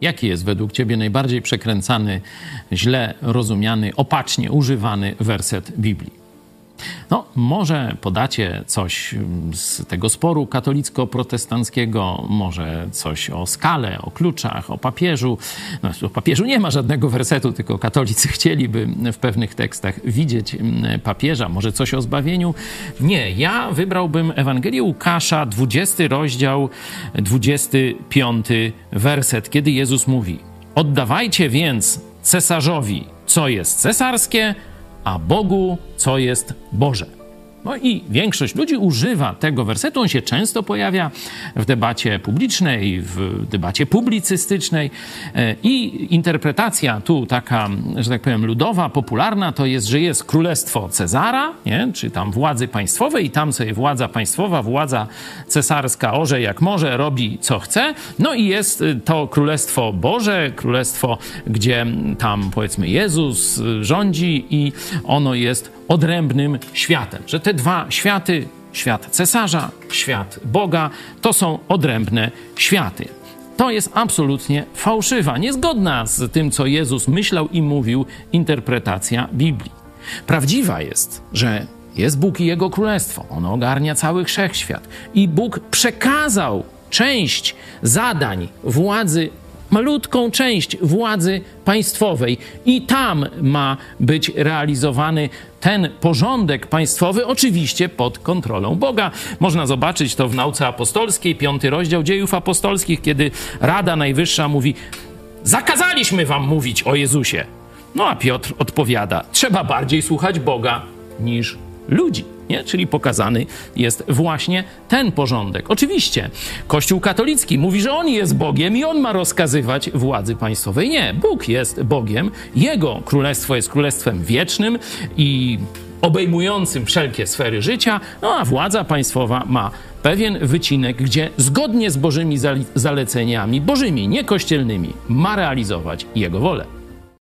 Jaki jest według Ciebie najbardziej przekręcany, źle rozumiany, opacznie używany werset Biblii? No, może podacie coś z tego sporu katolicko-protestanckiego, może coś o skale, o kluczach, o papieżu. No, o papieżu nie ma żadnego wersetu, tylko katolicy chcieliby w pewnych tekstach widzieć mm, papieża, może coś o zbawieniu. Nie, ja wybrałbym Ewangelię Łukasza, 20 rozdział, 25 werset, kiedy Jezus mówi: Oddawajcie więc cesarzowi, co jest cesarskie, a Bogu, co jest Boże. No i większość ludzi używa tego wersetu. On się często pojawia w debacie publicznej, w debacie publicystycznej. E, I interpretacja tu taka, że tak powiem, ludowa, popularna, to jest, że jest królestwo Cezara, nie? czy tam władzy państwowej, i tam sobie władza państwowa, władza cesarska orze jak może, robi co chce. No i jest to królestwo Boże, królestwo, gdzie tam powiedzmy Jezus rządzi i ono jest odrębnym światem. Że te dwa światy, świat cesarza, świat Boga, to są odrębne światy. To jest absolutnie fałszywa, niezgodna z tym, co Jezus myślał i mówił, interpretacja Biblii. Prawdziwa jest, że jest Bóg i Jego Królestwo. Ono ogarnia cały wszechświat. I Bóg przekazał część zadań władzy malutką część władzy państwowej i tam ma być realizowany ten porządek państwowy, oczywiście pod kontrolą Boga. Można zobaczyć to w nauce apostolskiej, piąty rozdział dziejów apostolskich, kiedy Rada Najwyższa mówi: Zakazaliśmy wam mówić o Jezusie. No a Piotr odpowiada: Trzeba bardziej słuchać Boga niż ludzi. Nie? Czyli pokazany jest właśnie ten porządek. Oczywiście Kościół katolicki mówi, że on jest Bogiem i on ma rozkazywać władzy państwowej. Nie, Bóg jest Bogiem, jego królestwo jest królestwem wiecznym i obejmującym wszelkie sfery życia, no a władza państwowa ma pewien wycinek, gdzie zgodnie z Bożymi zaleceniami, Bożymi, nie kościelnymi, ma realizować jego wolę.